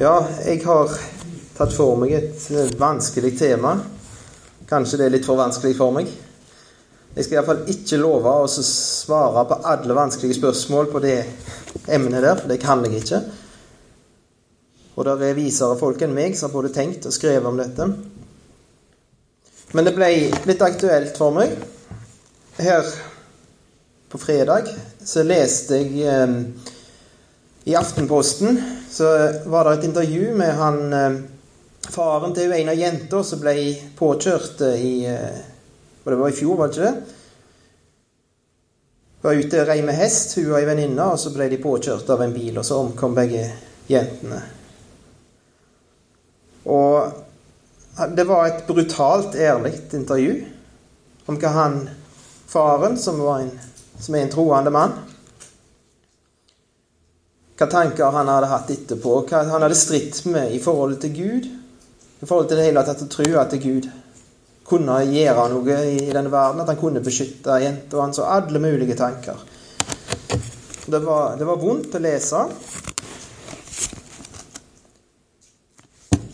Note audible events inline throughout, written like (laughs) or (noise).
Ja, jeg har tatt for meg et eh, vanskelig tema. Kanskje det er litt for vanskelig for meg. Jeg skal iallfall ikke love å svare på alle vanskelige spørsmål på det emnet der, for det kan jeg ikke. Og det er visere folk enn meg som har både tenkt og skrevet om dette. Men det ble litt aktuelt for meg. Her på fredag så leste jeg eh, i Aftenposten så var det et intervju med han eh, faren til en av jenta som ble påkjørt eh, i eh, Det var i fjor, var det ikke det? Var ute og rei med hest, hun og ei venninne, og så ble de påkjørt av en bil, og så omkom begge jentene. Og det var et brutalt ærlig intervju om hva han faren, som, en, som er en troende mann hva tanker han hadde hatt etterpå, hva han hadde stritt med i forhold til Gud. I forhold til det hele tatt å tro at Gud kunne gjøre noe i denne verden, at han kunne beskytte jenta hans, og alle mulige tanker. Det var, det var vondt å lese.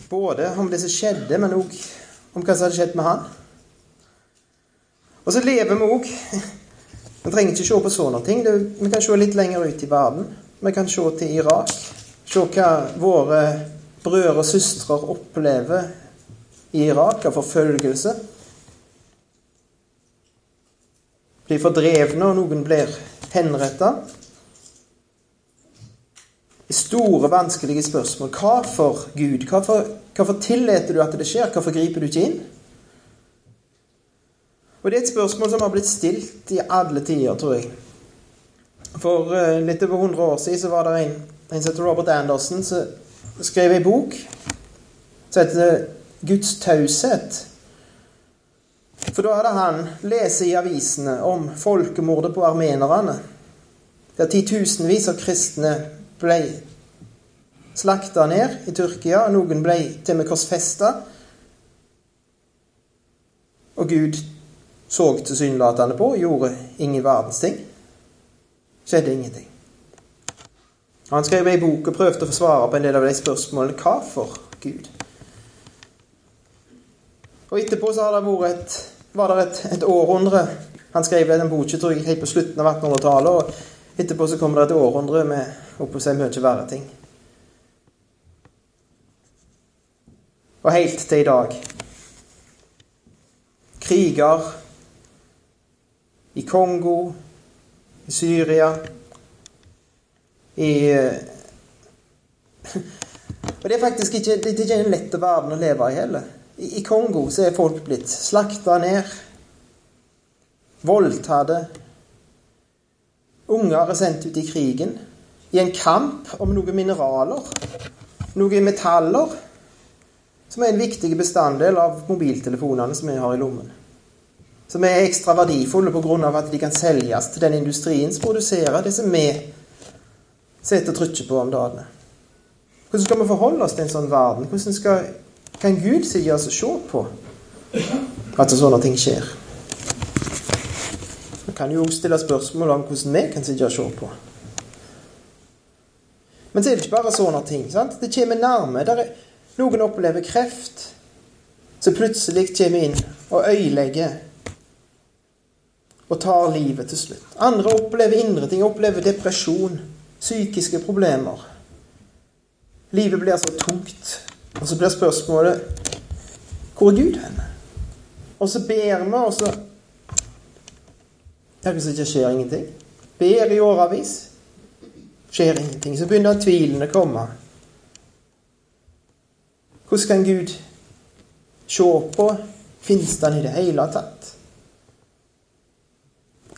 Både om det som skjedde, men òg om hva som hadde skjedd med han. Og så lever vi òg Vi trenger ikke se på sånne ting. Vi kan se litt lenger ut i verden. Vi kan se til Irak. Se hva våre brødre og søstre opplever i Irak av forfølgelse. Blir fordrevne, og noen blir henretta. Store, vanskelige spørsmål. Hva for Gud? Hvorfor, hvorfor tillater du at det skjer? Hvorfor griper du ikke inn? Og Det er et spørsmål som har blitt stilt i alle tider, tror jeg. For uh, litt over 100 år siden så var det en, en som heter Robert Anderson, som skrev ei bok som heter 'Guds taushet'. For da hadde han lest i avisene om folkemordet på armenerne, der titusenvis av kristne ble slakta ned i Tyrkia, noen ble til og med korsfesta. Og Gud så tilsynelatende på gjorde ingen verdens ting skjedde ingenting. Han skrev ei bok og prøvde å få svare på en del av de spørsmålene. Hva for Gud? Og etterpå så har det vært et, var det et, et århundre Han skrev den boka tror jeg, helt på slutten av 1800-tallet. Og etterpå så kommer det et århundre med oppå seg mye verre ting. Og helt til i dag. Kriger i Kongo, i Syria i eh, (laughs) Og det er faktisk ikke, det er ikke en lett verden å leve i heller. I, I Kongo så er folk blitt slakta ned, voldtatte. Unger er sendt ut i krigen i en kamp om noen mineraler, noen metaller, som er en viktig bestanddel av mobiltelefonene som vi har i lommen som er ekstra verdifulle pga. at de kan selges til den industrien som produserer det som vi setter og trykker på om dagene. Hvordan skal vi forholde oss til en sånn verden? Hvordan skal, kan Gud sitte oss og se på at sånne ting skjer? Vi kan jo stille spørsmål om hvordan vi kan sitte og se på. Men så er det ikke bare sånne ting. sant? Det kommer nærme. Er, noen opplever kreft, Så plutselig kommer inn og øyelegger og tar livet til slutt. Andre opplever indre ting, opplever depresjon, psykiske problemer. Livet blir så tungt. Og så blir spørsmålet hvor er Gud hen? Og så ber vi, og så Akkurat som det ikke skjer ingenting. Ber i årevis. Skjer ingenting. Så begynner tvilene å komme. Hvordan kan Gud se på? Fins han i det hele tatt?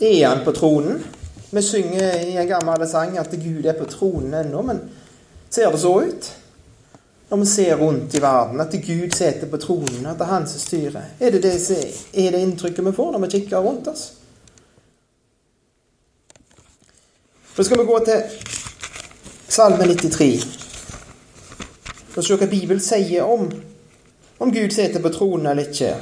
Er han på tronen? Vi synger i en gammel sang at Gud er på tronen ennå, men ser det så ut? Når vi ser rundt i verden, at Gud sitter på tronen, at det er han som styrer. Er det det, er det inntrykket vi får når vi kikker rundt oss? Så skal vi gå til Salme 93 og se hva Bibelen sier om om Gud sitter på tronen eller ikke.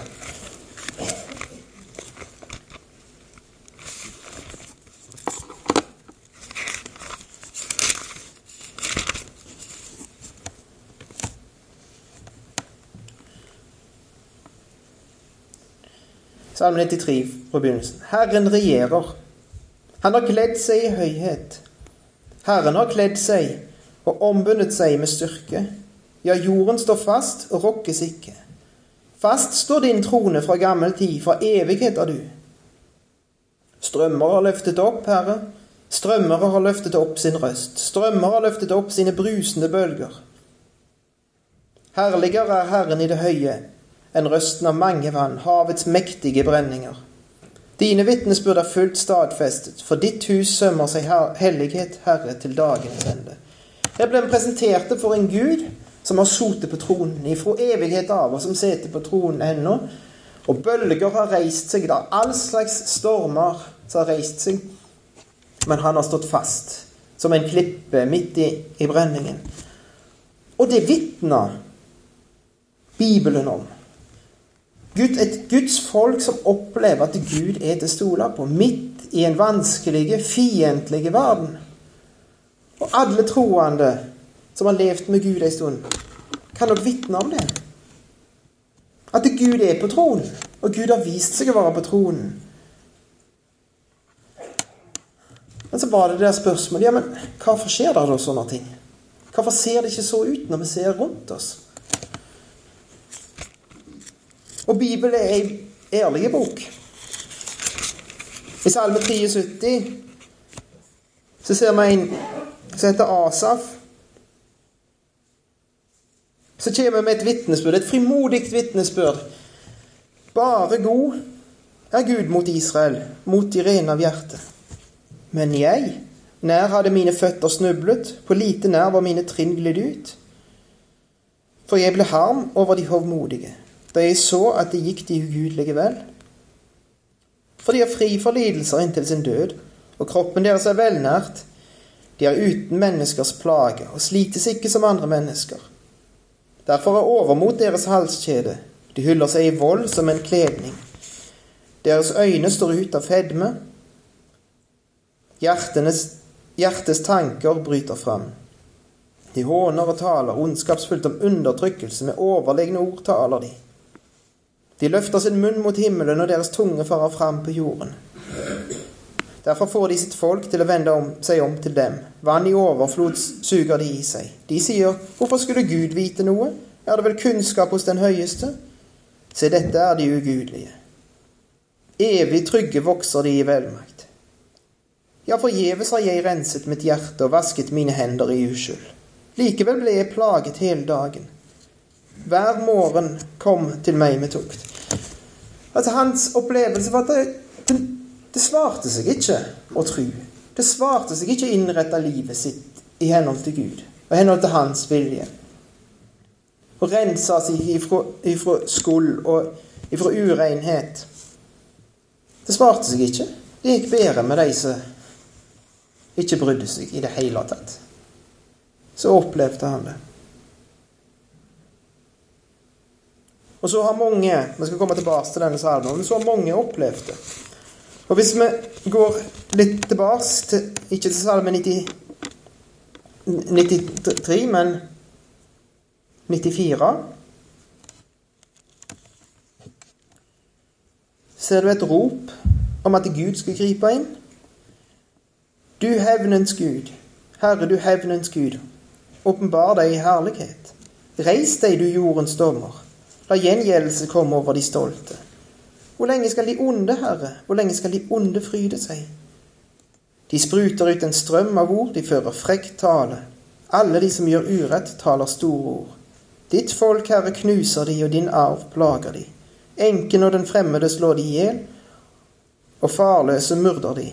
Salme 93 fra begynnelsen. Herren regjerer. Han har kledd seg i høyhet. Herren har kledd seg og ombundet seg med styrke. Ja, jorden står fast og rokkes ikke. Fast står din trone fra gammel tid, fra evighet er du. Strømmer har løftet opp, Herre. Strømmer har løftet opp sin røst. Strømmer har løftet opp sine brusende bølger. Herligere er Herren i det høye enn røsten av mange vann, havets mektige brenninger. Dine vitnesbyrd er fullt stadfestet, for ditt hus sømmer seg hellighet, Herre, til dagens ende. Her ble han presentert for en Gud som har sotet på tronen ifra evighet av, og som sitter på tronen ennå. Og bølger har reist seg, det er all slags stormer som har reist seg. Men han har stått fast, som en klippe midt i, i brenningen. Og det vitner Bibelen om. Gud, et Guds folk som opplever at Gud er til å stole på, midt i en vanskelig, fiendtlig verden. Og alle troende som har levd med Gud en stund, kan nok vitne om det. At Gud er på tronen, og Gud har vist seg å være på tronen. Men så var det det spørsmålet ja, men hvorfor skjer det da sånne ting? Hvorfor ser det ikke så ut når vi ser rundt oss? Og Bibelen er ei ærlig bok. I Salme 73 så ser vi en som heter Asaf. Så kommer vi med et vitnesbyrd, et frimodig vitnesbyrd. Bare god er Gud mot Israel, mot de rene av hjerte. Men jeg, nær hadde mine føtter snublet, på lite nær var mine trinn glidd ut. For jeg ble harm over de hovmodige da jeg så at det gikk de ugudelige vel. For de er fri for lidelser inntil sin død, og kroppen deres er velnært. De er uten menneskers plage og slites ikke som andre mennesker. Derfor er overmot deres halskjede. De hyller seg i vold som en kledning. Deres øyne står ut av fedme. Hjertenes, hjertes tanker bryter fram. De håner og taler ondskapsfullt om undertrykkelse. Med overlegne ord taler de. De løfter sin munn mot himmelen, og deres tunge farer fram på jorden. Derfor får de sitt folk til å vende om, seg om til dem. Vann i overflod suger de i seg. De sier, hvorfor skulle Gud vite noe? Er det vel kunnskap hos den høyeste? Se, dette er de ugudelige. Evig trygge vokser de i velmakt. Ja, forgjeves har jeg renset mitt hjerte og vasket mine hender i uskyld. Likevel ble jeg plaget hele dagen. Hver morgen kom til meg med tukt. Altså Hans opplevelse var at det, det, det svarte seg ikke å tro. Det svarte seg ikke å innrette livet sitt i henhold til Gud og i henhold til Hans vilje. Å rense seg ifra, ifra skuld og ifra urenhet. Det svarte seg ikke. Det gikk bedre med de som ikke brydde seg i det hele tatt. Så opplevde han det. Og så har mange Vi skal komme tilbake til denne salmen, men så har mange opplevd det. Og hvis vi går litt tilbake til Ikke til salme 90, 93, men 94 Ser du et rop om at Gud skal gripe inn? Du hevnens Gud, Herre, du hevnens Gud, åpenbar deg i herlighet. Reis deg, du jordens dommer. La gjengjeldelse komme over de stolte. Hvor lenge skal de onde, Herre, hvor lenge skal de onde fryde seg? De spruter ut en strøm av ord, de fører frekk tale. Alle de som gjør urett, taler store ord. Ditt folk, Herre, knuser de, og din arv plager de. Enken og den fremmede slår de i hjel, og farløse myrder de.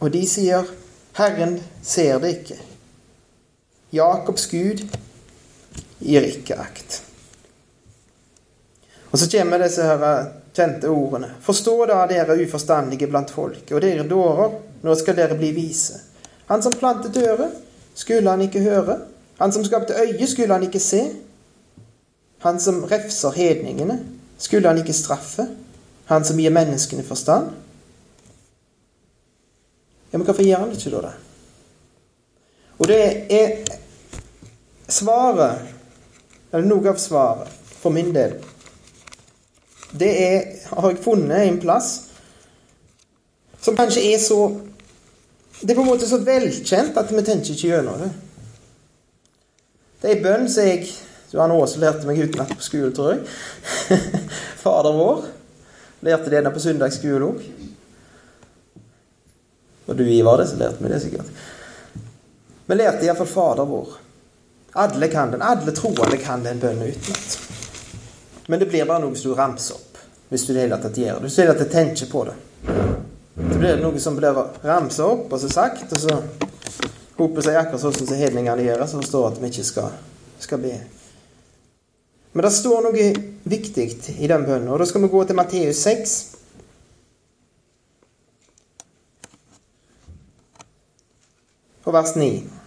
Og de sier, Herren ser det ikke. Jakobs Gud gir ikke akt. Og så kommer disse her kjente ordene. Forstå da dere uforstandige blant folk, og dere dårer, nå skal dere bli vise. Han som plantet øret, skulle han ikke høre? Han som skapte øyet, skulle han ikke se? Han som refser hedningene, skulle han ikke straffe? Han som gir menneskene forstand? Ja, men hvorfor gjør han ikke da det? Og det er svaret, eller noe av svaret, for min del, det er, har jeg funnet en plass som kanskje er så Det er på en måte så velkjent at vi tenker ikke gjennom det. Det er ei bønn som jeg Johan Aase lærte meg utenat på skolen, tror jeg. (laughs) Fader vår. Lærte det på søndagsskolen òg. Og du, Ivar, det, så lærte vi det sikkert. Vi lærte iallfall Fader vår. Alle kan den. Alle troende kan den bønnen utenat. Men det blir bare noe som du ramser opp, hvis du i det hele gjør det. Hvis du i det hele tenker på det. Så blir det noe som blir ramsa opp og så sagt, og så hoper seg akkurat sånn som hedningene gjør, det står at vi ikke skal, skal be. Men det står noe viktig i den bønnen, og da skal vi gå til Matteus 6. Og vers 9.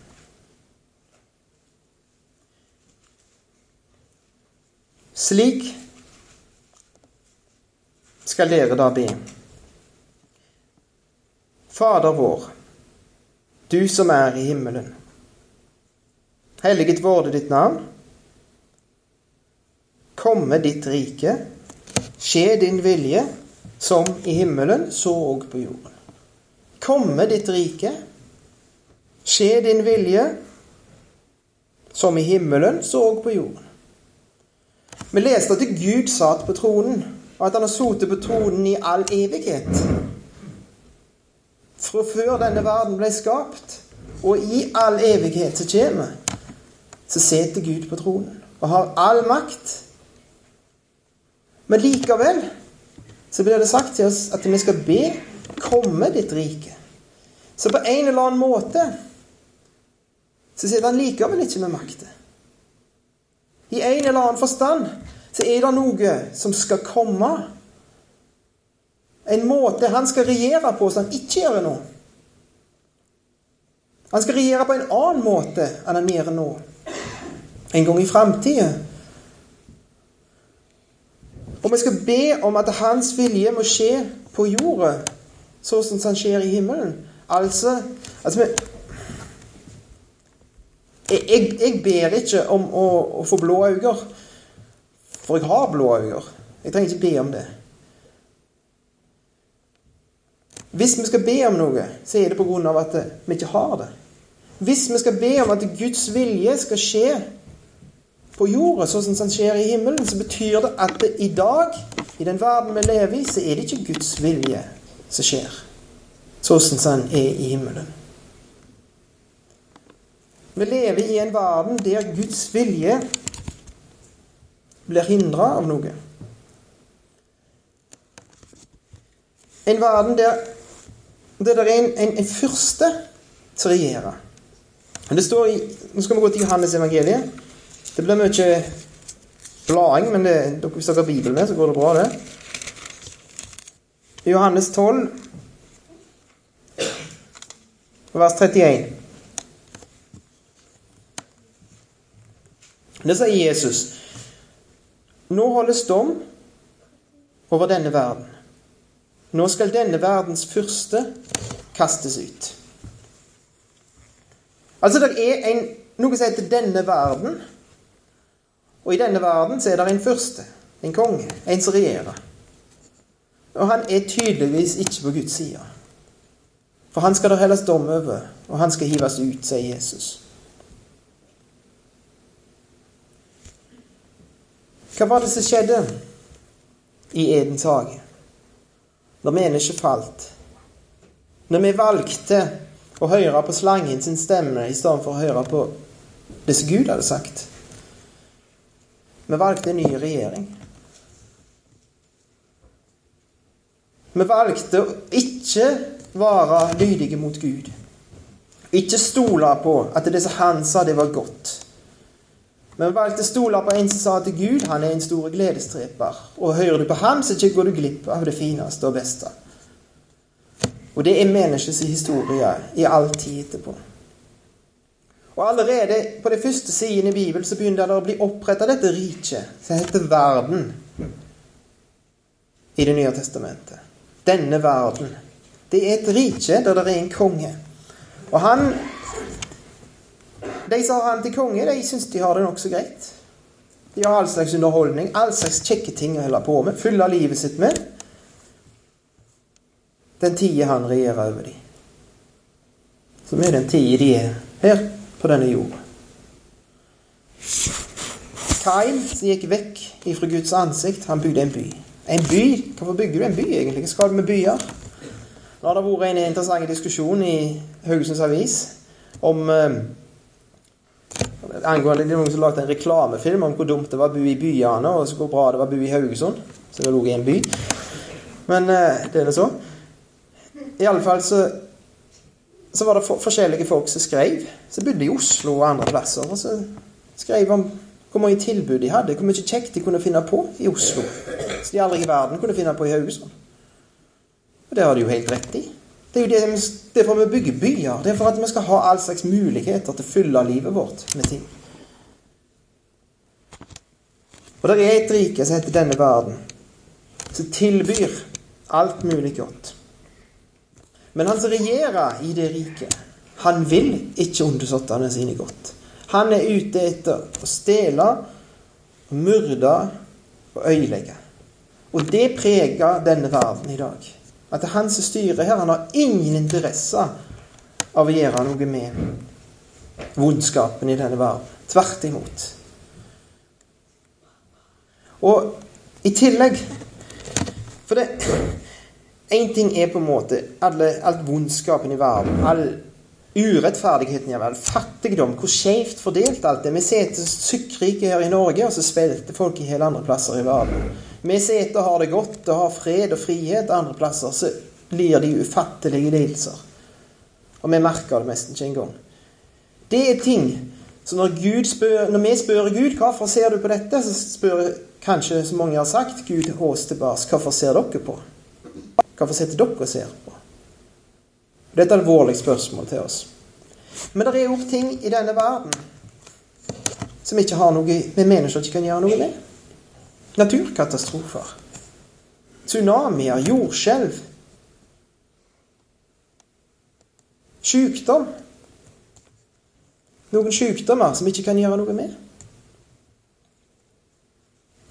Slik skal dere da be. Fader vår, du som er i himmelen. Helliget vorde ditt navn. Komme ditt rike. Skje din vilje, som i himmelen, så òg på jorden. Komme ditt rike. Skje din vilje, som i himmelen, så òg på jorden. Vi leste at Gud satt på tronen, og at han har sittet på tronen i all evighet. Fra før denne verden ble skapt, og i all evighet som kommer, så sitter Gud på tronen og har all makt. Men likevel så blir det sagt til oss at vi skal be komme ditt rike. Så på en eller annen måte så sitter han likevel ikke med makta. I en eller annen forstand så er det noe som skal komme. En måte han skal regjere på som han ikke gjør nå. Han skal regjere på en annen måte enn han gjør nå. En gang i framtida. Og vi skal be om at hans vilje må skje på jorda, sånn som han skjer i himmelen. Altså, altså jeg, jeg, ber ikke om å, å, få blå øyne, for jeg har blå øyne. Jeg trenger ikke be om det. Hvis vi skal be om noe, så er det av at vi ikke har det. Hvis vi skal be om at Guds vilje skal skje på jorda, sånn som den skjer i himmelen, så betyr det at det i dag, i den verden vi lever i, så er det ikke Guds vilje som skjer, sånn som den er i himmelen. Vi lever i en verden der Guds vilje blir hindra av noe. En verden der, det er en, en, en fyrste som regjerer. Det står i, Nå skal vi gå til Johannes evangeliet. Det blir mye blading, men det, hvis dere har Bibelen med, så går det bra, det. Johannes 12, vers 31. Det sier Jesus. Nå holdes dom over denne verden. Nå skal denne verdens fyrste kastes ut. Altså, det er en, noe som heter denne verden. Og i denne verden så er det en fyrste, en konge, en som regjerer. Og han er tydeligvis ikke på Guds side. For han skal det helles dom over, og han skal hives ut, sier Jesus. Hva var det som skjedde i Edens hage? Når mennesket falt? Når vi valgte å høre på slangen sin stemme i stedet for å høre på det som Gud hadde sagt? Vi valgte en ny regjering. Vi valgte å ikke være lydige mot Gud. Ikke stole på at det som han sa, det var godt. Men valgte stoler på en som sa til Gud han er en stor gledestreper. Og hører du på ham, så ikke går du glipp av det fineste og beste. Og det er menneskets historie i all tid etterpå. Og allerede på de første sidene i Bibelen så begynner det å bli oppretta dette riket, som heter verden, i Det nye testamentet. Denne verden. Det er et rike der det er en konge. Og han de som har han til konge, de syns de har det nokså greit. De har all slags underholdning, all slags kjekke ting å holde på med, fylle livet sitt med. Den tida han regjerer over dem. Som er den tida de er her på denne jorda. Kain som gikk vekk ifra Guds ansikt, han bygde en by. En by? Hvorfor bygger du en by, egentlig? Hva skal du med byer? Nå har det vært en interessant diskusjon i Haugesunds Avis om eh, angående det er noen som lagde en reklamefilm om hvor dumt det var å bo i byene, og hvor bra det var å bo i Haugesund. som lå i en by. Men eh, det er det så. I alle fall så, så var det for, forskjellige folk som skrev. Som bodde i Oslo og andre plasser. Og så skrev om hvor mye tilbud de hadde, hvor mye kjekt de kunne finne på i Oslo. Så de aldri i verden kunne finne på i Haugesund. Og det har de jo helt rett i. Det er jo det, derfor vi bygger byer. Det er for at vi skal ha all slags muligheter til å fylle livet vårt med ting. Og det er et rike som heter denne verden, som tilbyr alt mulig godt. Men han som regjerer i det riket, han vil ikke undersåttene sine godt. Han er ute etter å stjele, myrde og øyelegge. Og det preger denne verden i dag. At han som styrer her. Han har ingen interesse av å gjøre noe med vondskapen i denne verden. Tvert imot. Og i tillegg For det Én ting er på en måte alle, alt vondskapen i verden, all urettferdigheten i verden, fattigdom, hvor skjevt fordelt alt er. Vi sitter sykkrike her i Norge, og så svelter folk i hele andre plasser i verden. Vi sitter og har det godt og har fred og frihet. Andre plasser så blir de ufattelige lidelser. Og vi merker det nesten ikke engang. Det er ting så når, spør, når vi spør Gud hvorfor ser du på dette, så spør kanskje, som mange har sagt, Gud oss tilbake hvorfor ser dere på? Hvorfor sitter dere og ser på? Det er et alvorlig spørsmål til oss. Men det er òg ting i denne verden som ikke har noe, vi mennesker ikke kan gjøre noe med. Naturkatastrofer. Tsunamier, jordskjelv. Sykdom. Noen sykdommer som vi ikke kan gjøre noe med.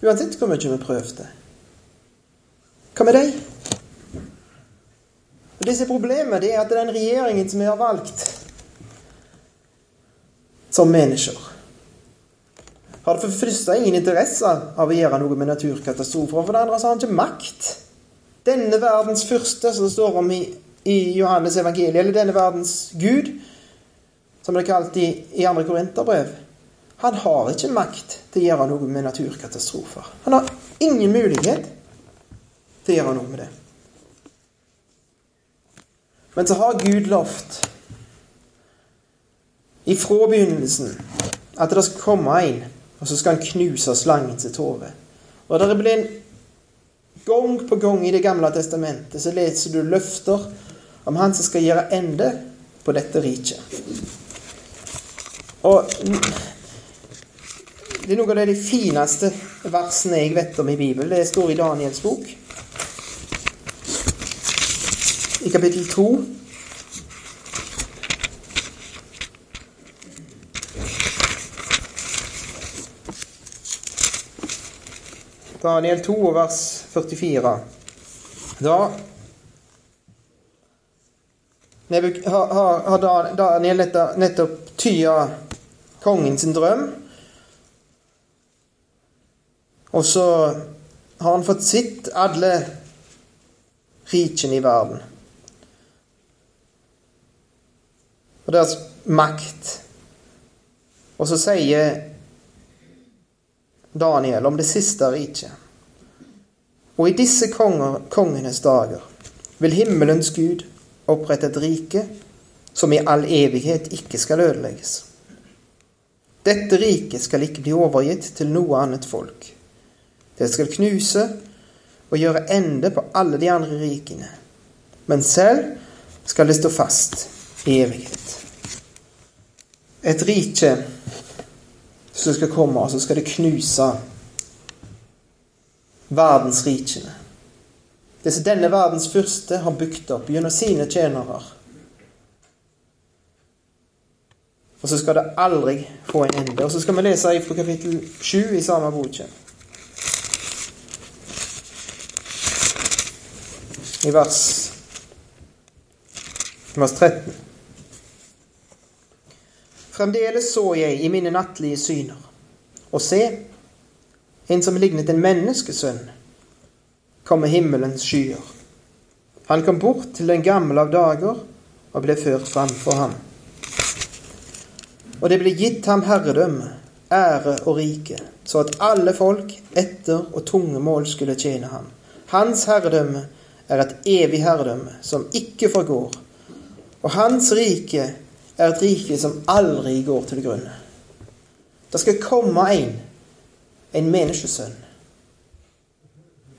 Uansett hvor mye vi prøvde. Hva med deg? Og Det som er problemet, det er at den regjeringen som vi har valgt som mennesker, for det første ingen interesse av å gjøre noe med naturkatastrofer. Og for det andre så har han ikke makt. Denne verdens første, som det står om i, i Johannes evangeliet, eller denne verdens Gud, som det er kalt i, i andre korinterbrev, han har ikke makt til å gjøre noe med naturkatastrofer. Han har ingen mulighet til å gjøre noe med det. Men så har Gud lovt ifra begynnelsen at det skal komme en, og så skal han knuse slangen sitt hode. Og det blir en Gang på gang i Det gamle testamentet så leser du løfter om han som skal gjøre ende på dette riket. Og det er noen av de fineste versene jeg vet om i Bibelen. Det står i Daniels bok i kapittel 2. Daniel 2, vers 44. Da har Daniel nettopp tya kongen sin drøm. Og så har han fått sett alle rikene i verden. og deres makt. Og så sier Daniel om det siste riket. Og i disse konger, kongenes dager vil himmelens Gud opprette et rike som i all evighet ikke skal ødelegges. Dette riket skal ikke bli overgitt til noe annet folk. Det skal knuse og gjøre ende på alle de andre rikene. Men selv skal det stå fast i evighet et rike som skal komme, og så skal det knuse verdensrikene. Det som denne verdens fyrste har bygd opp gjennom sine tjenere. Og så skal det aldri få en ende. Og så skal vi lese fra kapittel 7 i samme bok. I vers, vers 13. Fremdeles så jeg i mine nattlige syner, og se, en som lignet en menneskesønn, kom med himmelens skyer. Han kom bort til den gamle av dager og ble ført fram for ham. Og det ble gitt ham herredømme, ære og rike, så at alle folk etter og tunge mål skulle tjene ham. Hans herredømme er et evig herredømme som ikke forgår, og hans rike er et rike som aldri går til grunne. Det skal komme en, en menneskesønn.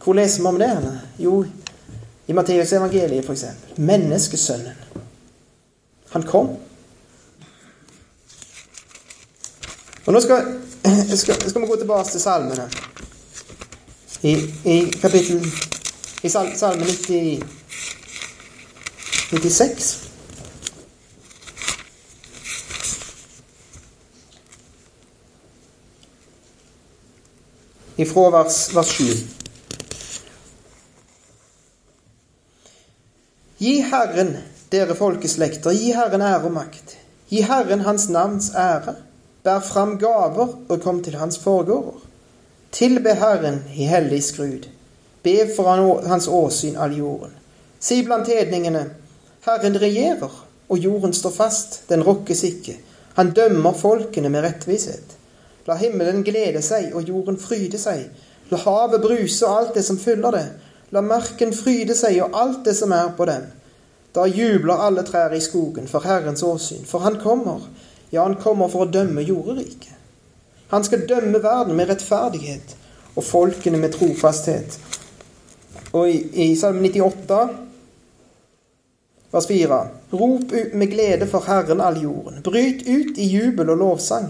Hvor leser vi om det? Jo, i Matteus evangeliet, f.eks. Menneskesønnen. Han kom. Og nå skal, skal, skal vi gå tilbake til salmene. I, i kapittel I salme 90, 96. Ifra vers, vers 7. Gi Herren, dere folkeslekter, gi Herren ære og makt. Gi Herren Hans navns ære. Bær fram gaver og kom til Hans forgårder. Tilbe Herren i hellig skrud. Be for Hans åsyn all jorden. Si blant hedningene, Herren regjerer, og jorden står fast, den rokkes ikke. Han dømmer folkene med rettvishet. La himmelen glede seg og jorden fryde seg. La havet bruse og alt det som fyller det. La marken fryde seg og alt det som er på den. Da jubler alle trær i skogen for Herrens åsyn, for han kommer. Ja, han kommer for å dømme jorderiket. Han skal dømme verden med rettferdighet og folkene med trofasthet. Og i, i Salme 98, vers 4.: Rop ut med glede for Herren all jorden. Bryt ut i jubel og lovsang.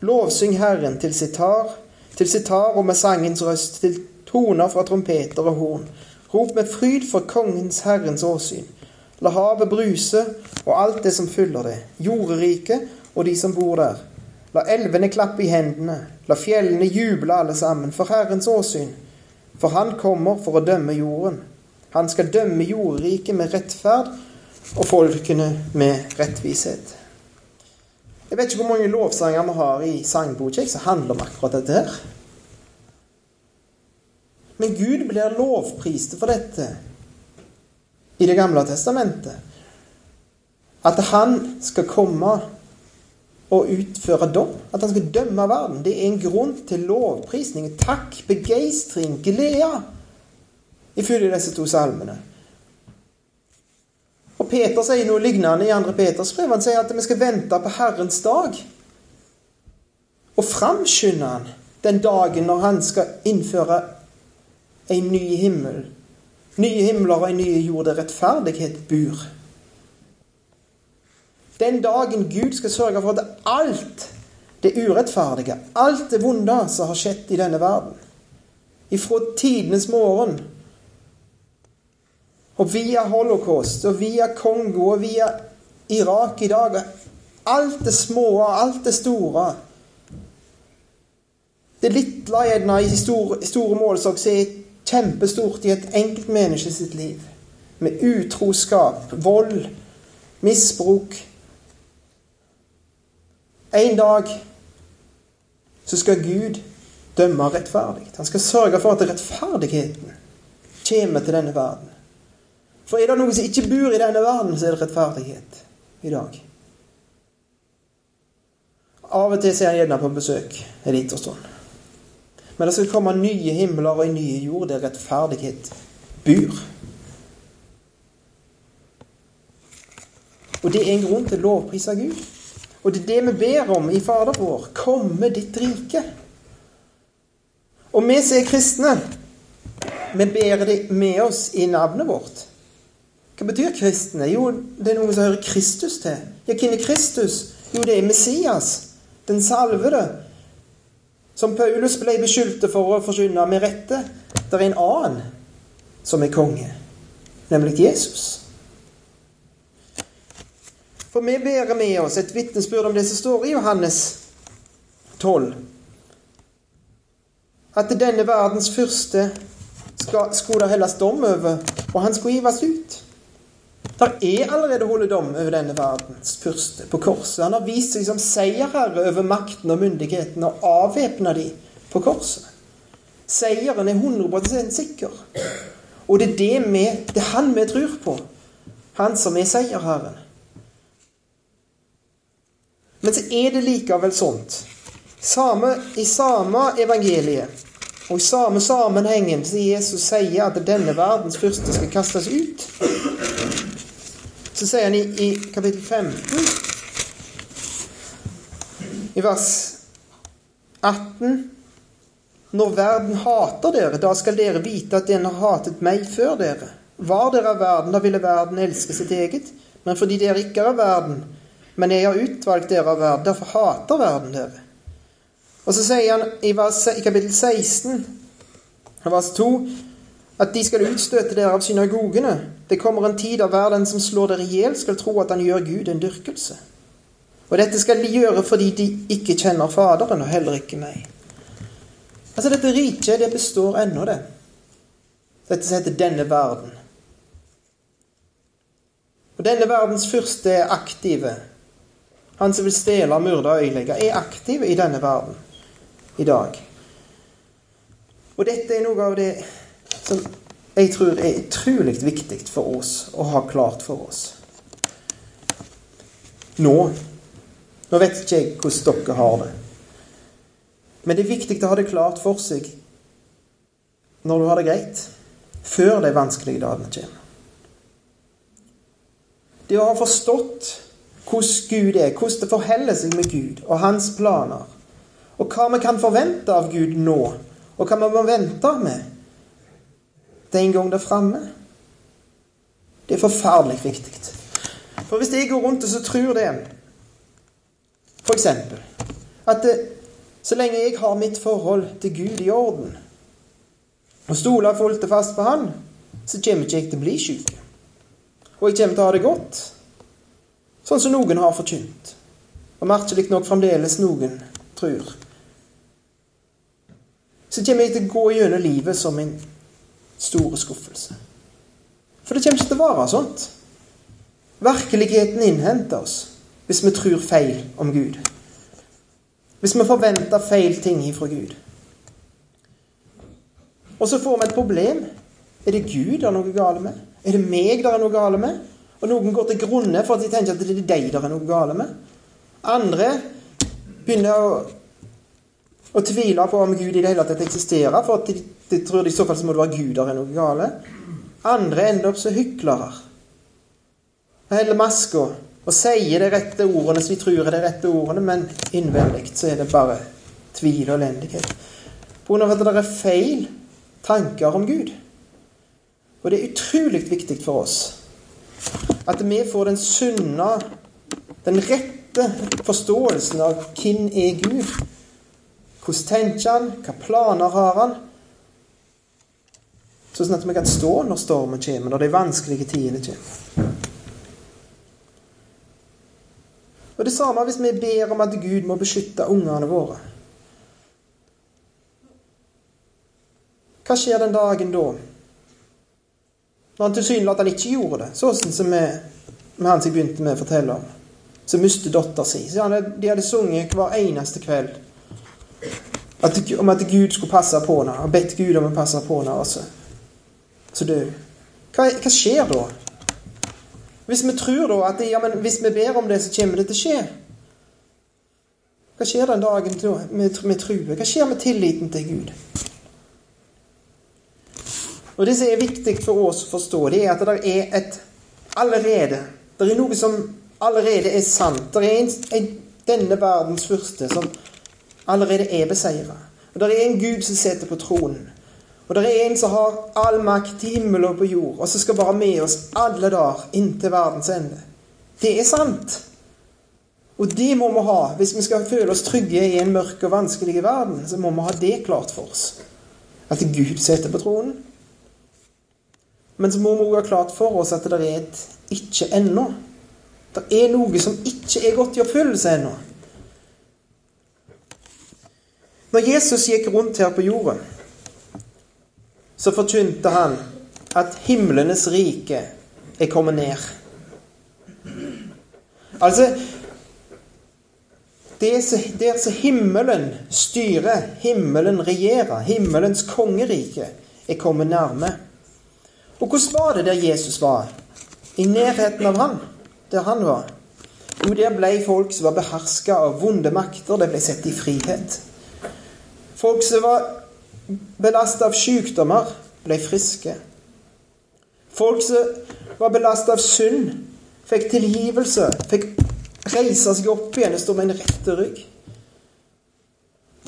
Lovsyng Herren til sitar, til sitar og med sangens røst, til toner fra trompeter og horn. Rop med fryd for kongens Herrens åsyn. La havet bruse og alt det som fyller det, jorderiket og de som bor der. La elvene klappe i hendene, la fjellene juble alle sammen for Herrens åsyn. For han kommer for å dømme jorden. Han skal dømme jordriket med rettferd og folkene med rettvishet. Jeg vet ikke hvor mange lovsanger vi har i sangboka som handler om akkurat dette her. Men Gud blir lovpriste for dette i Det gamle testamentet. At han skal komme og utføre dom. At han skal dømme verden. Det er en grunn til lovprisning, takk, begeistring, glede, ifølge disse to salmene. Og Peter sier noe lignende i 2. Peters brev. Han sier at vi skal vente på Herrens dag. Og framskynde han den dagen når han skal innføre en ny himmel. Nye himler og en ny jord der rettferdighet bur. Den dagen Gud skal sørge for at alt det urettferdige, alt det vonde som har skjedd i denne verden, ifra tidenes morgen og via holocaust og via Kongo og via Irak i dag Alt det små og alt det store. Det lille gjerne i store, store målestokk er kjempestort i et enkelt menneske sitt liv. Med utroskap, vold, misbruk, en dag så skal Gud dømme rettferdig. Han skal sørge for at rettferdigheten kommer til denne verden. For er det noe som ikke bor i denne verden, så er det rettferdighet i dag. Av og til ser han gjerne på besøk en liten stund. Men det skal komme nye himler og en ny jord der rettferdighet bor. Og det er en grunn til å lovprise Gud. Og det er det vi ber om i Fader vår. Komme ditt rike. Og vi som er kristne, vi ber det med oss i navnet vårt. Hva betyr kristne? Jo, det er noen som hører Kristus til. Ja, hvem er Kristus? Jo, det er Messias, den salvede. Som Paulus ble beskyldt for å forsyne med rette. Det er en annen som er konge, nemlig Jesus. For vi bærer med oss et vitnesbyrd om det som står i Johannes 12. At denne verdens første skulle det helles dom over, og han skulle givas ut. Der er allerede holdt dom over denne verdens fyrste på korset. Han har vist seg som seierherre over makten og myndigheten og avvæpna de på korset. Seieren er 100 sikker. Og det er, det, vi, det er han vi tror på. Han som er seierherren. Men så er det likevel sånt. Samme, I samme evangeliet og i samme sammenhengen som Jesus sier at denne verdens fyrste skal kastes ut, så sier han i, i kapittel 15, i vers 18 Når verden hater dere, da skal dere vite at den har hatet meg før dere. Var dere av verden, da ville verden elske sitt eget. Men fordi dere ikke er av verden, men jeg har utvalgt dere av verden, derfor hater verden dere. Og så sier han i, vers, i kapittel 16, vers 2, at de skal utstøte dere av synagogene. Det kommer en tid da hver den som slår dere i hjel, skal tro at han gjør Gud en dyrkelse. Og dette skal de gjøre fordi de ikke kjenner Faderen, og heller ikke meg. Altså, dette riket, det består ennå, det. Dette som heter denne verden. Og denne verdens fyrste er aktive. Han som vil stjele, myrde og øyelegge, er aktive i denne verden i dag. Og dette er noe av det som jeg tror er utrolig viktig for oss å ha klart for oss. Nå Nå vet ikke jeg hvordan dere har det. Men det er viktig å ha det klart for seg når du har det greit, før de vanskelige dagene kommer. Det å ha forstått hvordan Gud er, hvordan det forholder seg med Gud og hans planer, og hva vi kan forvente av Gud nå, og hva vi må vente med gang det er framme. Det er forferdelig viktig. For hvis jeg går rundt og så tror det For eksempel at det, så lenge jeg har mitt forhold til Gud i orden, og stoler fullt og fast på Han, så kommer ikke jeg til å bli syk. Og jeg kommer til å ha det godt. Sånn som noen har forkynt. Og merkelig nok fremdeles noen tror så kommer jeg til å gå gjennom livet som en stor skuffelse. For det kommer ikke til å være sånt. Virkeligheten innhenter oss hvis vi tror feil om Gud. Hvis vi forventer feil ting ifra Gud. Og så får vi et problem. Er det Gud det er noe galt med? Er det meg det er noe galt med? Og noen går til grunne for at de tenker at det er deg det er noe galt med. Andre begynner å å tvile på om Gud i det hele tatt eksisterer, for at de, de tror de i så fall så må det være guder er noe gale. Andre ender opp som hyklere. Heller maska og sier de rette ordene som vi tror er de rette ordene, men innvendig så er det bare tvil og elendighet. Av at det er feil tanker om Gud. Og det er utrolig viktig for oss at vi får den sunne, den rette forståelsen av hvem er Gud hvordan tenker han? Hva planer har han? Sånn at vi kan stå når stormen kommer, når de vanskelige tidene kommer. Og Det samme hvis vi ber om at Gud må beskytte ungene våre. Hva skjer den dagen da? Når han tilsynelatende ikke gjorde det, sånn som vi, med han som jeg begynte med å fortelle om. Som mistet dattera si. De hadde sunget hver eneste kveld at, om at Gud skulle passe på henne. Og bedt Gud om å passe på henne også. Så du hva, hva, skjer da? Hvis vi tror da at ja, men hvis vi ber om det, så kommer det til å skje. Hva skjer den dagen da med, med trua? Hva skjer med tilliten til Gud? Og Det som er viktig for oss å forstå, det er at det er et allerede Det er noe som allerede er sant. Det er en, en, denne verdens første som allerede er beseira. Og det er en Gud som sitter på tronen. Og det er en som har all makt i himmel og på jord, og som skal være med oss alle dager inntil verdens ende. Det er sant. Og det må vi ha. Hvis vi skal føle oss trygge i en mørk og vanskelig verden, så må vi ha det klart for oss. At Gud sitter på tronen. Men så må vi også ha klart for oss at det er et ikke ennå. Det er noe som ikke er gått i oppfyllelse ennå. Når Jesus gikk rundt her på jorden, så forkynte han at himlenes rike er kommet ned. Altså Der som himmelen styrer, himmelen regjerer, himmelens kongerike er kommet nærme. Og hvordan var det der Jesus var? I nærheten av han, der han var? Jo, der ble folk som var beherska av vonde makter, det ble sett i frihet. Folk som var belasta av sykdommer, ble friske. Folk som var belasta av synd, fikk tilgivelse, fikk reise seg opp igjen og stå med en rette rygg.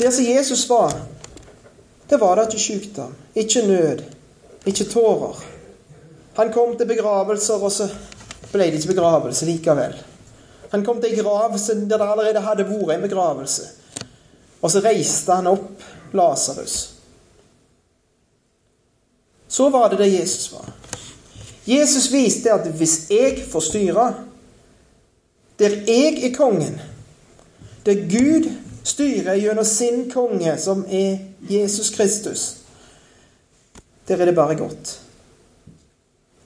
Der som Jesus var, det var det ikke sykdom, ikke nød, ikke tårer. Han kom til begravelser, og så ble det ikke begravelse likevel. Han kom til ei grav der det allerede hadde vært en begravelse. Og så reiste han opp Lasarus. Så var det det Jesus var. Jesus viste at hvis jeg får styre, der jeg er kongen, der Gud styrer gjennom sin konge, som er Jesus Kristus, der er det bare godt.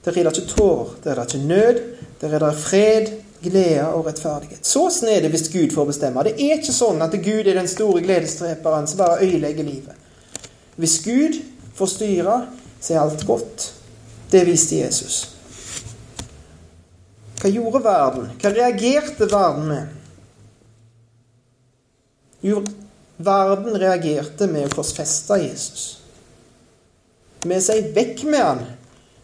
Der er det ikke tårer, der er det ikke nød, der er det fred, glede og rettferdighet. Så sånn er hvis Gud får bestemme. Det er ikke sånn at Gud er den store gledesdreperen som bare øyelegger livet. Hvis Gud får styre, så er alt godt. Det viste Jesus. Hva gjorde verden? Hva reagerte verden med? Jo, verden reagerte med å korsfeste Jesus. Med å si 'vekk med han'.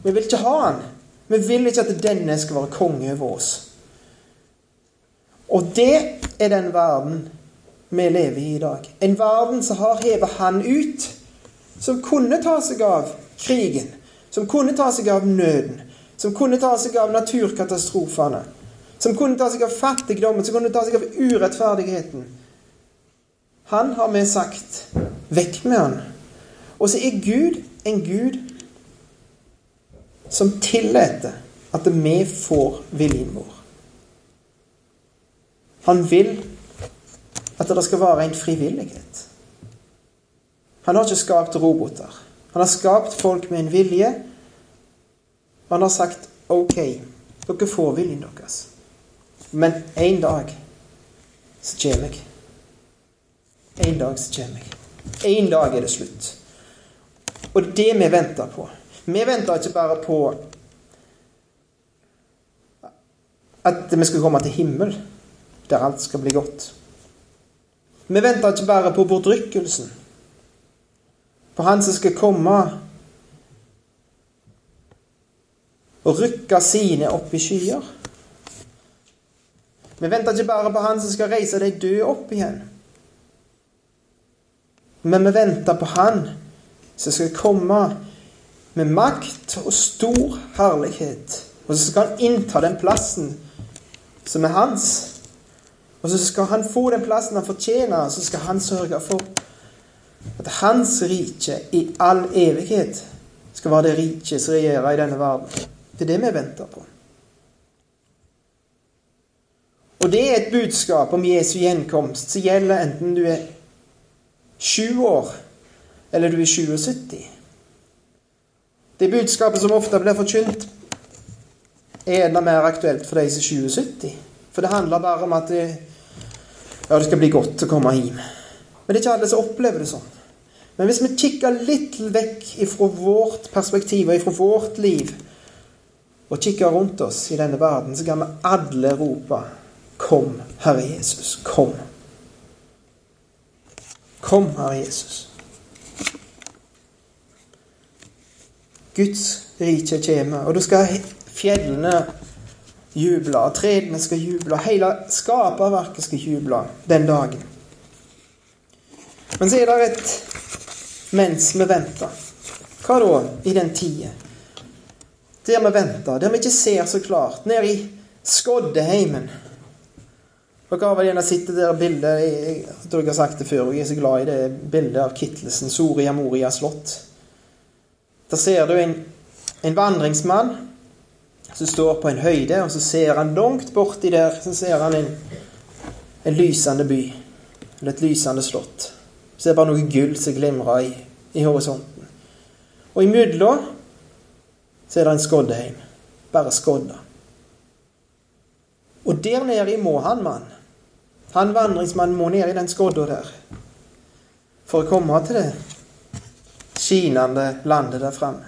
Vi vil ikke ha han. Vi vil ikke at denne skal være konge over oss. Og det er den verden vi lever i i dag. En verden som har hevet han ut. Som kunne ta seg av krigen. Som kunne ta seg av nøden. Som kunne ta seg av naturkatastrofene. Som kunne ta seg av fattigdommen. Som kunne ta seg av urettferdigheten. Han har vi sagt vekk med han. Og så er Gud en Gud som tillater at vi får viljen vår. Han vil at det skal være en frivillighet. Han har ikke skapt roboter. Han har skapt folk med en vilje. Og han har sagt OK, dere får viljen deres. Men en dag så kommer jeg. En dag så kommer jeg. En dag er det slutt. Og det er det vi venter på. Vi venter ikke bare på at vi skal komme til himmel, der alt skal bli godt. Vi venter ikke bare på bortrykkelsen, på Han som skal komme og rykke sine opp i skyer. Vi venter ikke bare på Han som skal reise de døde opp igjen. Men vi venter på Han som skal komme med makt og stor herlighet. Og så skal han innta den plassen som er hans. Og så skal han få den plassen han fortjener, så skal han sørge for at hans rike i all evighet skal være det rike som regjerer i denne verden. Det er det vi venter på. Og det er et budskap om Jesu gjenkomst som gjelder enten du er sju år eller du er 77. Det budskapet som ofte blir forkynt, er enda mer aktuelt for de som er 77. For det handler bare om at det, ja, det skal bli godt å komme hjem. Men det er ikke alle som opplever det sånn. Men hvis vi kikker litt vekk ifra vårt perspektiv og ifra vårt liv, og kikker rundt oss i denne verden, så kan vi alle rope Kom, Herre Jesus. Kom. Kom, Herre Jesus. Guds rike kommer. Og da skal fjellene juble, og trærne skal juble, hele skaperverket skal juble den dagen. Men så er det et mens vi venter. Hva da i den tida? Der vi venter, der vi ikke ser så klart. Nede i Skoddeheimen. Dere har vel gjerne sett det der bildet Jeg tror jeg har sagt det før, og jeg er så glad i det bildet av Kittelsen, Soria Moria slott. Der ser du en, en vandringsmann. som står på en høyde, og så ser han langt borti der så ser han en, en lysende by. Eller et lysende slott. Så er det bare noe gull som glimrer i, i horisonten. Og imellom så er det en skoddeheim. Bare skodda. Og der nede må han mann. Han vandringsmannen må ned i den skodda der for å komme til det skinende landet der framme.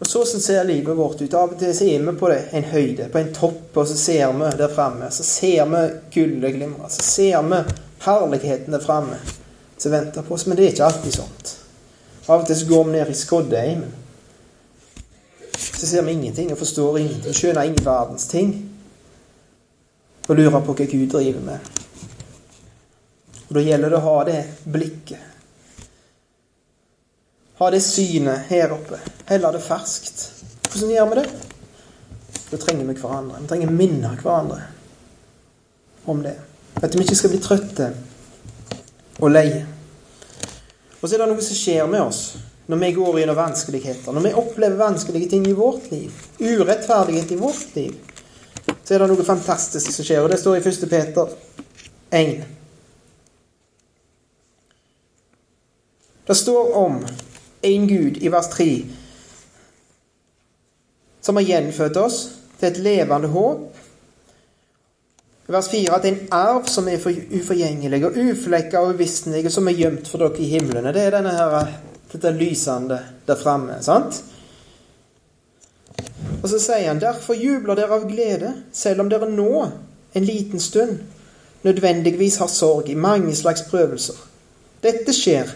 Og så ser livet vårt ut. Av og til så er vi på det, en høyde, på en topp, og så ser vi der framme. Så ser vi gullet glimre. Så ser vi herligheten der framme som venter på oss. Men det er ikke alltid sånt. Av og til så går vi ned i skoddeheimen. Så ser vi ingenting og forstår ingenting. Skjønner ingen verdens ting. Og lurer på hva Gud driver med. Og Da gjelder det å ha det blikket. Ha det synet her oppe. Heller det ferskt. Hvordan gjør vi det? Da trenger vi hverandre. Vi trenger å minne hverandre om det. At vi ikke skal bli trøtte og lei. Og så er det noe som skjer med oss når vi går gjennom vanskeligheter. Når vi opplever vanskelige ting i vårt liv, urettferdighet i vårt liv, så er det noe fantastisk som skjer. Og det står i 1. Peter 1. Det står om en Gud i vers 3 som har gjenfødt oss til et levende håp. Vers 4 at en arv som er uforgjengelig og uflekka og uvisnelig, som er gjemt for dere i himlene. Det er denne her, dette lysende der framme. Og så sier han, derfor jubler dere av glede, selv om dere nå, en liten stund, nødvendigvis har sorg i mange slags prøvelser. Dette skjer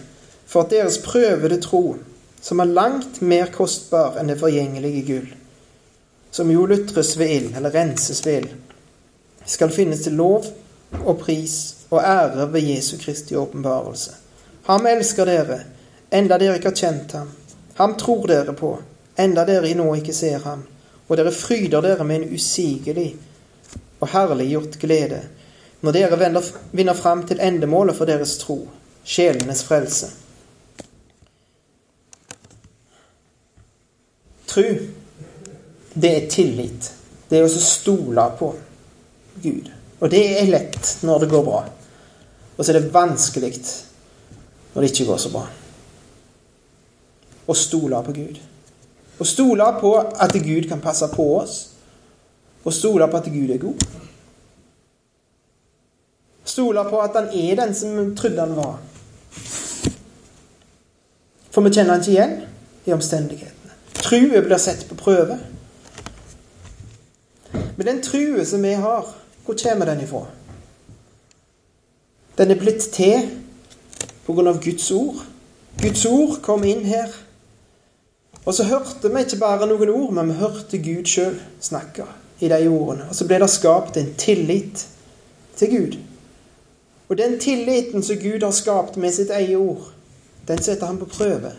for at deres prøvede tro, som er langt mer kostbar enn det forgjengelige gull, som jo lutres ved ild, eller renses ved ild, skal finnes til lov og pris og ære ved Jesu Kristi åpenbarelse. Ham elsker dere, enda dere ikke har kjent ham. Ham tror dere på, enda dere nå ikke ser ham. Og dere fryder dere med en usigelig og herliggjort glede, når dere vinner fram til endemålet for deres tro, sjelenes frelse. Tru, det er tillit. Det er å stole på Gud. Og det er lett når det går bra. Og så er det vanskelig når det ikke går så bra. Å stole på Gud. Å stole på at Gud kan passe på oss. Å stole på at Gud er god. Stole på at han er den som vi trodde han var. For vi kjenner han ikke igjen i omstendighetene. Trua blir sett på prøve. Men den trua som vi har, hvor kommer den ifra? Den er blitt til av Guds ord. Guds ord kom inn her. Og så hørte vi ikke bare noen ord, men vi hørte Gud sjøl snakke i de ordene. Og så ble det skapt en tillit til Gud. Og den tilliten som Gud har skapt med sitt eget ord, den setter han på prøve.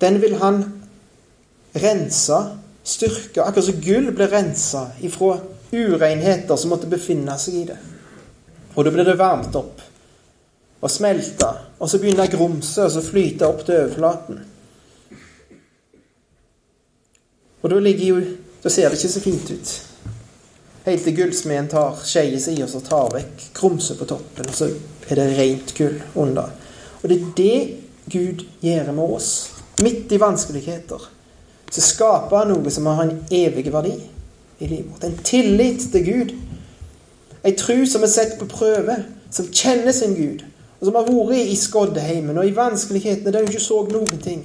Den vil han rense, styrke, akkurat som gull ble rensa ifra urenheter som måtte befinne seg i det. Og da blir det varmt opp og smelta, og så begynner grumset å flyte opp til overflaten. Og da ligger jo Da ser det ikke så fint ut. Helt til gullsmeden tar skeia si og så tar vekk grumset på toppen, og så er det rent gull under. Og det er det Gud gjør med oss, midt i vanskeligheter så skaper han noe som har en evig verdi i livet vårt. En tillit til Gud. En tro som er sett på prøve, som kjenner sin Gud, og som har vært i skoddeheimen og i vanskelighetene der hun ikke så noen ting.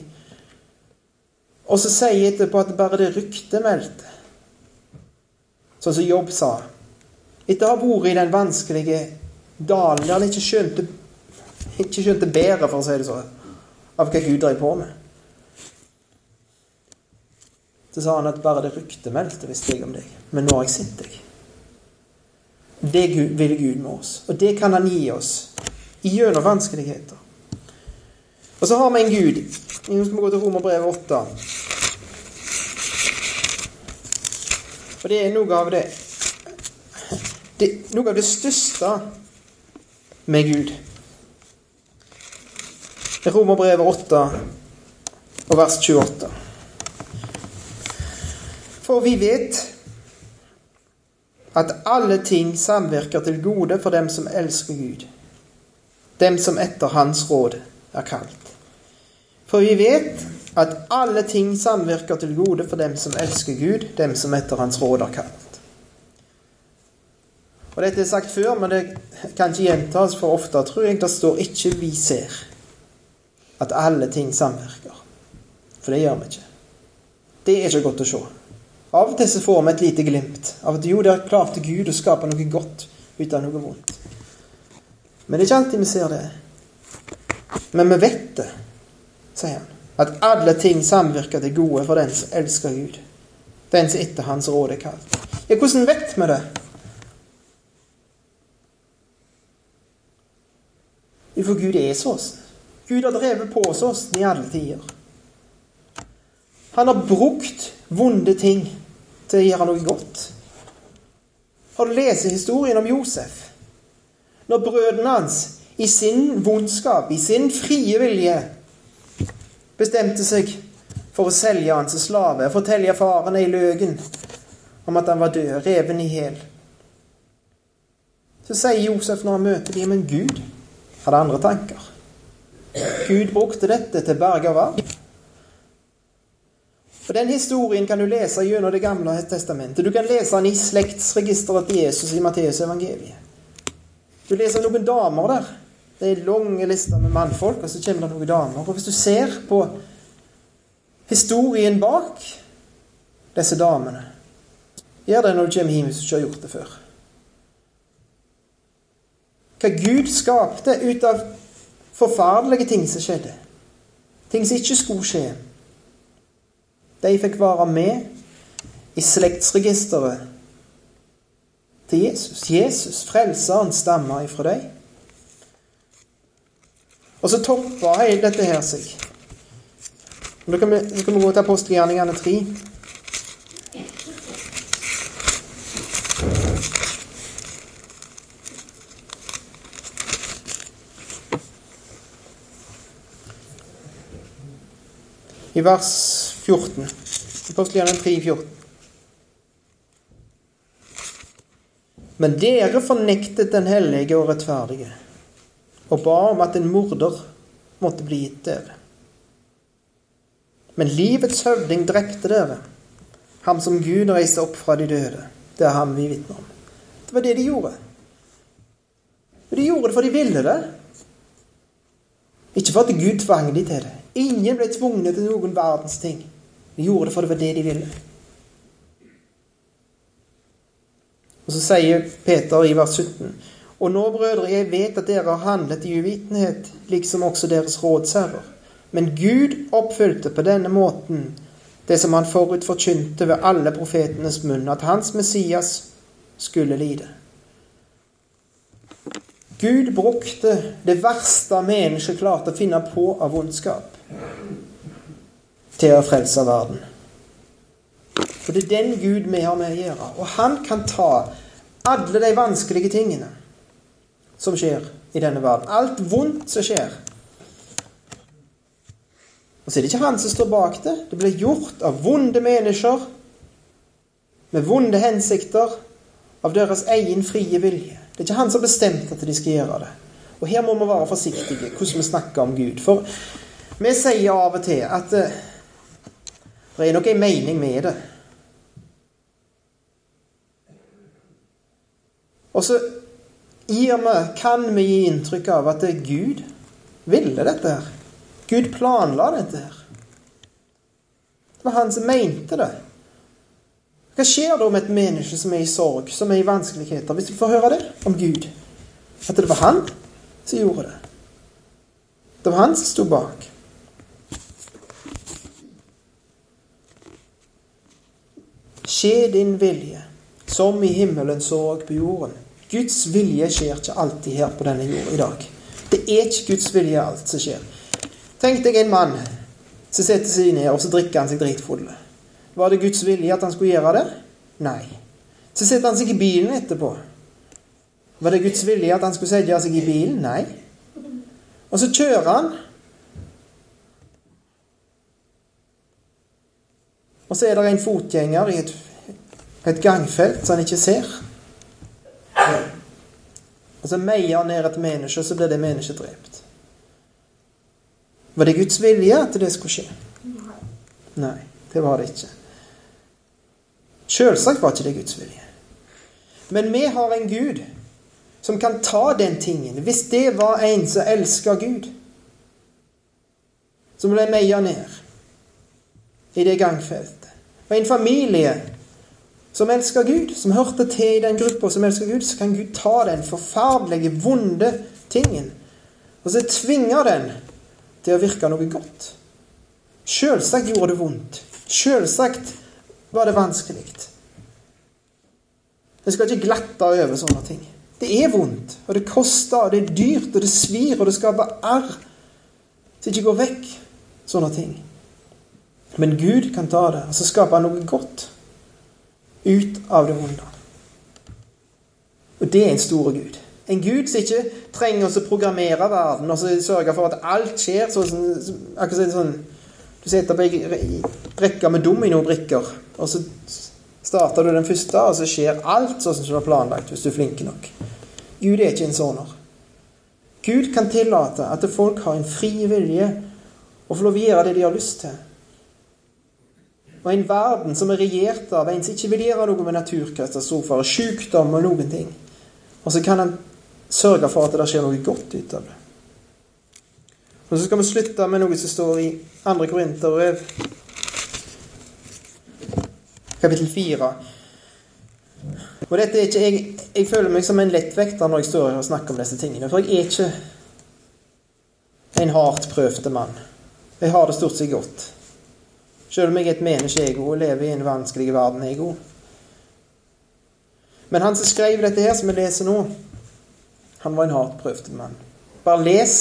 Og så sier etterpå at bare det ryktet meldte. Sånn som Jobb sa. Etter å ha vært i den vanskelige dalen der han ikke skjønte ikke skjønte bedre, for å si det sånn, av hva Gud drev på med. Så sa han at bare det ryktet meldte visste jeg om deg. Men nå har jeg sett deg. Det vil Gud med oss. Og det kan han gi oss gjennom vanskeligheter. Og så har vi en Gud. Nå skal vi gå til Romerbrevet 8. Og det er noe av det, det Noe av det største med Gud. Romerbrevet 8 og vers 28. For vi vet at alle ting samvirker til gode for dem som elsker Gud, dem som etter Hans råd er kalt. For vi vet at alle ting samvirker til gode for dem som elsker Gud, dem som etter Hans råd er kalt. Og Dette er sagt før, men det kan ikke gjentas for ofte, tror jeg. Det står ikke 'vi ser' at alle ting samvirker. For det gjør vi ikke. Det er ikke godt å se. Av og til så får vi et lite glimt av at jo, der klarte Gud å skape noe godt ut av noe vondt. Men det er ikke alltid vi ser det. Men vi vet det, sier han. At alle ting samvirker til gode for den som elsker Gud. Den som etter Hans råd er kalt. Ja, hvordan vet vi det? For Gud er sånn. Gud har drevet på oss i alle tider. Han har brukt vonde ting til å gjøre noe godt. Har du lest historien om Josef? Når brødrene hans i sin vondskap, i sin frie vilje, bestemte seg for å selge han som slave, fortelle farene i løgen om at han var død, reven i hjel. Så sier Josef når han møter dem, men Gud hadde andre tanker. Gud brukte dette til berg og verden. Og Den historien kan du lese gjennom Det gamle testamentet. Du kan lese den i slektsregisteret til Jesus i Matteus evangeliet. Du leser noen damer der. Det er lange lister med mannfolk, og så kommer det noen damer. Og Hvis du ser på historien bak disse damene Gjør det når du kommer hjem hvis du ikke har gjort det før. Hva Gud skapte ut av forferdelige ting som skjedde. Ting som ikke skulle skje. De fikk være med i slektsregisteret til Jesus. Jesus, frelseren, stammer ifra dem. Og så topper hele dette her seg. Nå kan vi, kan vi gå til apostelgjerningene 3. i vers 14. Apostelgjerningen 3, 14. Men dere fornektet den hellige og rettferdige, og ba om at en morder måtte bli gitt dere. Men livets høvding drepte dere, ham som Gud reiste opp fra de døde. Det er ham vi vitner om. Det var det de gjorde. De gjorde det for de ville det. Ikke for at Gud tvang de til det. Ingen ble tvunget til noen verdens ting. De gjorde det for det var det de ville. Og så sier Peter i vers 17.: Og nå, brødre, jeg vet at dere har handlet i uvitenhet, liksom også deres rådsherrer. Men Gud oppfylte på denne måten det som han forut forkynte ved alle profetenes munn, at hans Messias skulle lide. Gud brukte det verste mennesket klarte å finne på av vondskap til å frelse verden. For det er den Gud vi har med å gjøre. Og han kan ta alle de vanskelige tingene som skjer i denne verden. Alt vondt som skjer. Og så er det ikke han som står bak det. Det blir gjort av vonde mennesker med vonde hensikter, av deres egen frie vilje. Det er ikke han som har bestemt at de skal gjøre det. Og her må vi være forsiktige hvordan vi snakker om Gud. For vi sier av og til at uh, det er nok en mening med det. Og så gir vi, kan vi gi inntrykk av at Gud ville dette her. Gud planla dette her. Det var han som mente det. Hva skjer da med et menneske som er i sorg, som er i vanskeligheter, hvis vi får høre det om Gud? At det var han som gjorde det. Det var han som sto bak. Skje din vilje, som i himmelen så og på jorden. Guds vilje skjer ikke alltid her på denne jord i dag. Det er ikke Guds vilje alt som skjer. Tenk deg en mann som setter seg ned, og så drikker han seg dritfull. Var det Guds vilje at han skulle gjøre det? Nei. Så setter han seg i bilen etterpå. Var det Guds vilje at han skulle sette seg i bilen? Nei. Og så kjører han. Og så er det en fotgjenger i et, et gangfelt som han ikke ser. Og så meier han ned et menneske, og så blir det mennesket drept. Var det Guds vilje at det skulle skje? Nei, det var det ikke. Selvsagt var ikke det Guds vilje. Men vi har en Gud som kan ta den tingen. Hvis det var en som elska Gud, så ble meia ned i det gangfeltet, og en familie som elsker Gud, som hørte til i den gruppa som elsker Gud, så kan Gud ta den forferdelige, vonde tingen og så tvinge den til å virke noe godt. Selvsagt gjorde det vondt. Selvsagt var det vanskelig. En skal ikke glatte over sånne ting. Det er vondt, og det koster, og det er dyrt, og det svir, og det skaper arr som ikke går vekk. Sånne ting. Men Gud kan ta det, og så skaper han noe godt ut av det vonde. Og det er en stor Gud. En Gud som ikke trenger å programmere verden og sørge for at alt skjer sånn, akkurat sånn Du setter på ei rekke med dominobrikker, og så starter du den første, og så skjer alt sånn som du har planlagt, hvis du er flink nok. Gud er ikke en sånner. Gud kan tillate at folk har en fri vilje og får lov å gjøre det de har lyst til. Og en verden som er regjert av en som ikke vil gjøre noe med naturkatastrofer, sykdom og noen ting. Og så kan han sørge for at det skjer noe godt ut av det. Og så skal vi slutte med noe som står i 2. Korinterbrev, kapittel 4. Og dette er ikke, jeg, jeg føler meg som en lettvekter når jeg står her og snakker om disse tingene. For jeg er ikke en hardt prøvde mann. Jeg har det stort sett godt. Selv om jeg er et menneske-ego og lever i en vanskelig verden-ego. Men han som skrev dette her, som vi leser nå, han var en hardt prøvd mann. Bare les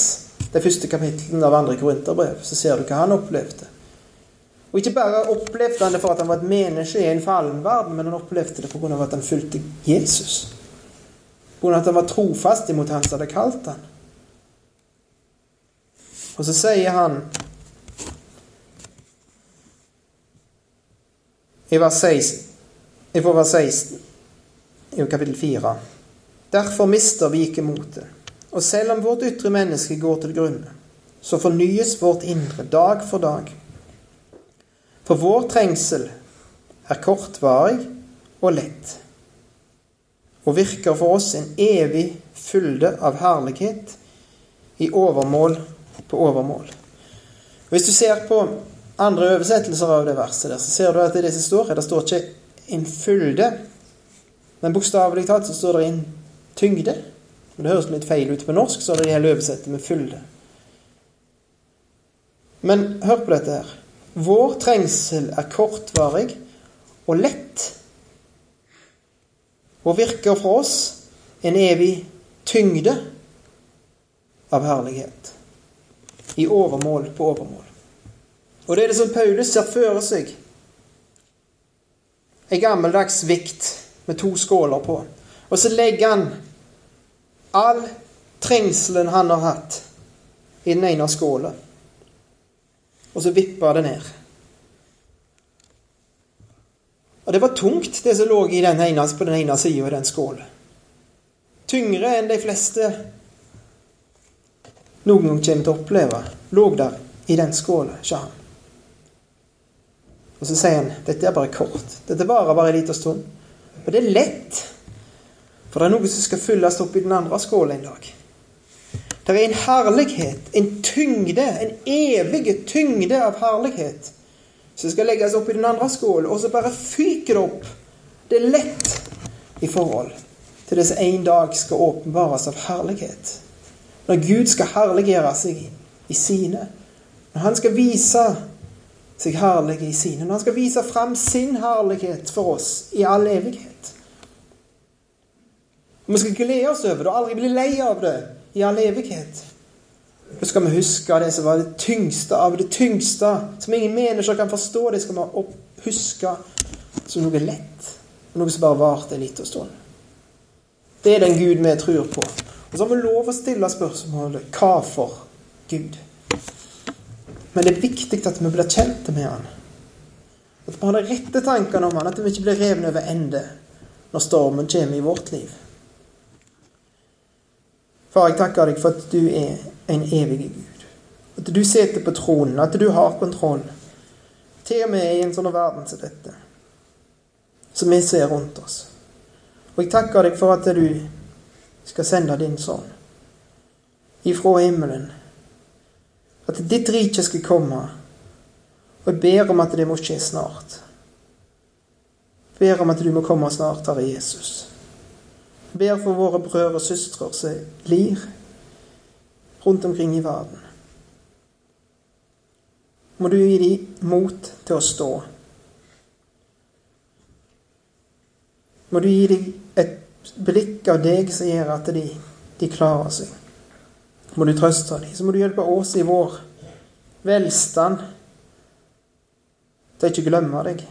det første kapittelet av andre Korinterbrev, så ser du hva han opplevde. Og ikke bare opplevde han det for at han var et menneske i en fallen verden, men han opplevde det pga. at han fulgte Jesus. Pga. at han var trofast imot han som hadde kalt han. Og så sier han i vers 16, i vers 16 i kapittel 4 Derfor mister vi ikke motet. Og selv om vårt ytre menneske går til grunne, så fornyes vårt indre dag for dag. For vår trengsel er kortvarig og lett, og virker for oss en evig fylde av herlighet i overmål på overmål. Hvis du ser på andre oversettelser av det verset der, så ser du at det, det som står her, det står ikke en fylde, men bokstavelig talt så står det en tyngde. Det høres litt feil ut på norsk, så det gjelder oversette med fylde. Men hør på dette her. Vår trengsel er kortvarig og lett, og virker for oss en evig tyngde av herlighet. I overmål på overmål. Og det er det som Paulus ser for seg. En gammeldags vikt med to skåler på. Og så legger han all trengselen han har hatt, i den ene skåla. Og så vipper det ned. Og det var tungt, det som lå den ene, på den ene sida i den skåla. Tyngre enn de fleste noen gang kommer til å oppleve, lå der i den skåla, sa han. Og så sier han dette er bare kort. Dette varer bare en liten stund. Og det er lett. For det er noe som skal fylles opp i den andre skåla en dag. Det er en herlighet, en tyngde, en evig tyngde av herlighet som skal legges opp i den andre skåla, og så bare fyker det opp. Det er lett i forhold til det som en dag skal åpenbares av herlighet. Når Gud skal herliggjøre seg i sine. Når han skal vise seg herlig i sine. Når han skal vise fram sin herlighet for oss i all evighet. Og Vi skal glede oss over det og aldri bli lei av det i all evighet. Da skal vi huske det som var det tyngste av det tyngste, som ingen mennesker kan forstå. Det skal vi huske som noe lett, og noe som bare varte en liten stund. Det er den Gud vi tror på. Og så har vi lov å stille spørsmålet hva for Gud? Men det er viktig at vi blir kjente med Han. At vi har de rette tankene om han, at vi ikke blir revne over ende når stormen kommer i vårt liv. Far, jeg takker deg for at du er en evig Gud. At du sitter på tronen, at du har kontroll. Til og med i en sånn verden som dette, som vi ser rundt oss. Og jeg takker deg for at du skal sende din sønn ifra himmelen. At ditt rike skal komme. Og jeg ber om at det må skje snart. Jeg ber om at du må komme snart, Herre Jesus. Jeg ber for våre brødre og søstre som lir rundt omkring i verden. Må du gi dem mot til å stå. Må du gi dem et blikk av deg som gjør at de, de klarer seg. Må du trøste dem. Så må du hjelpe oss i vår velstand til å ikke glemme deg.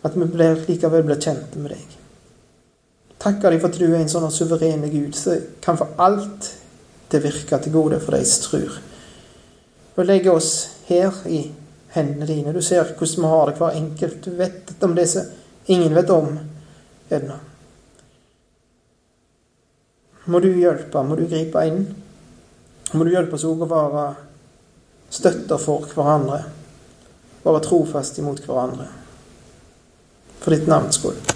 At vi blir, likevel blir kjent med deg. Takker deg for at du er en sånn suveren Gud som kan få alt til å virke til gode for de som tror. Og legge oss her i hendene dine. Du ser hvordan vi har det hver enkelt. Du vet om det som ingen vet om ennå. Må du hjelpe, må du gripe inn. Må du hjelpe oss òg å være støtter for hverandre. Være trofast imot hverandre. For ditt navns skyld.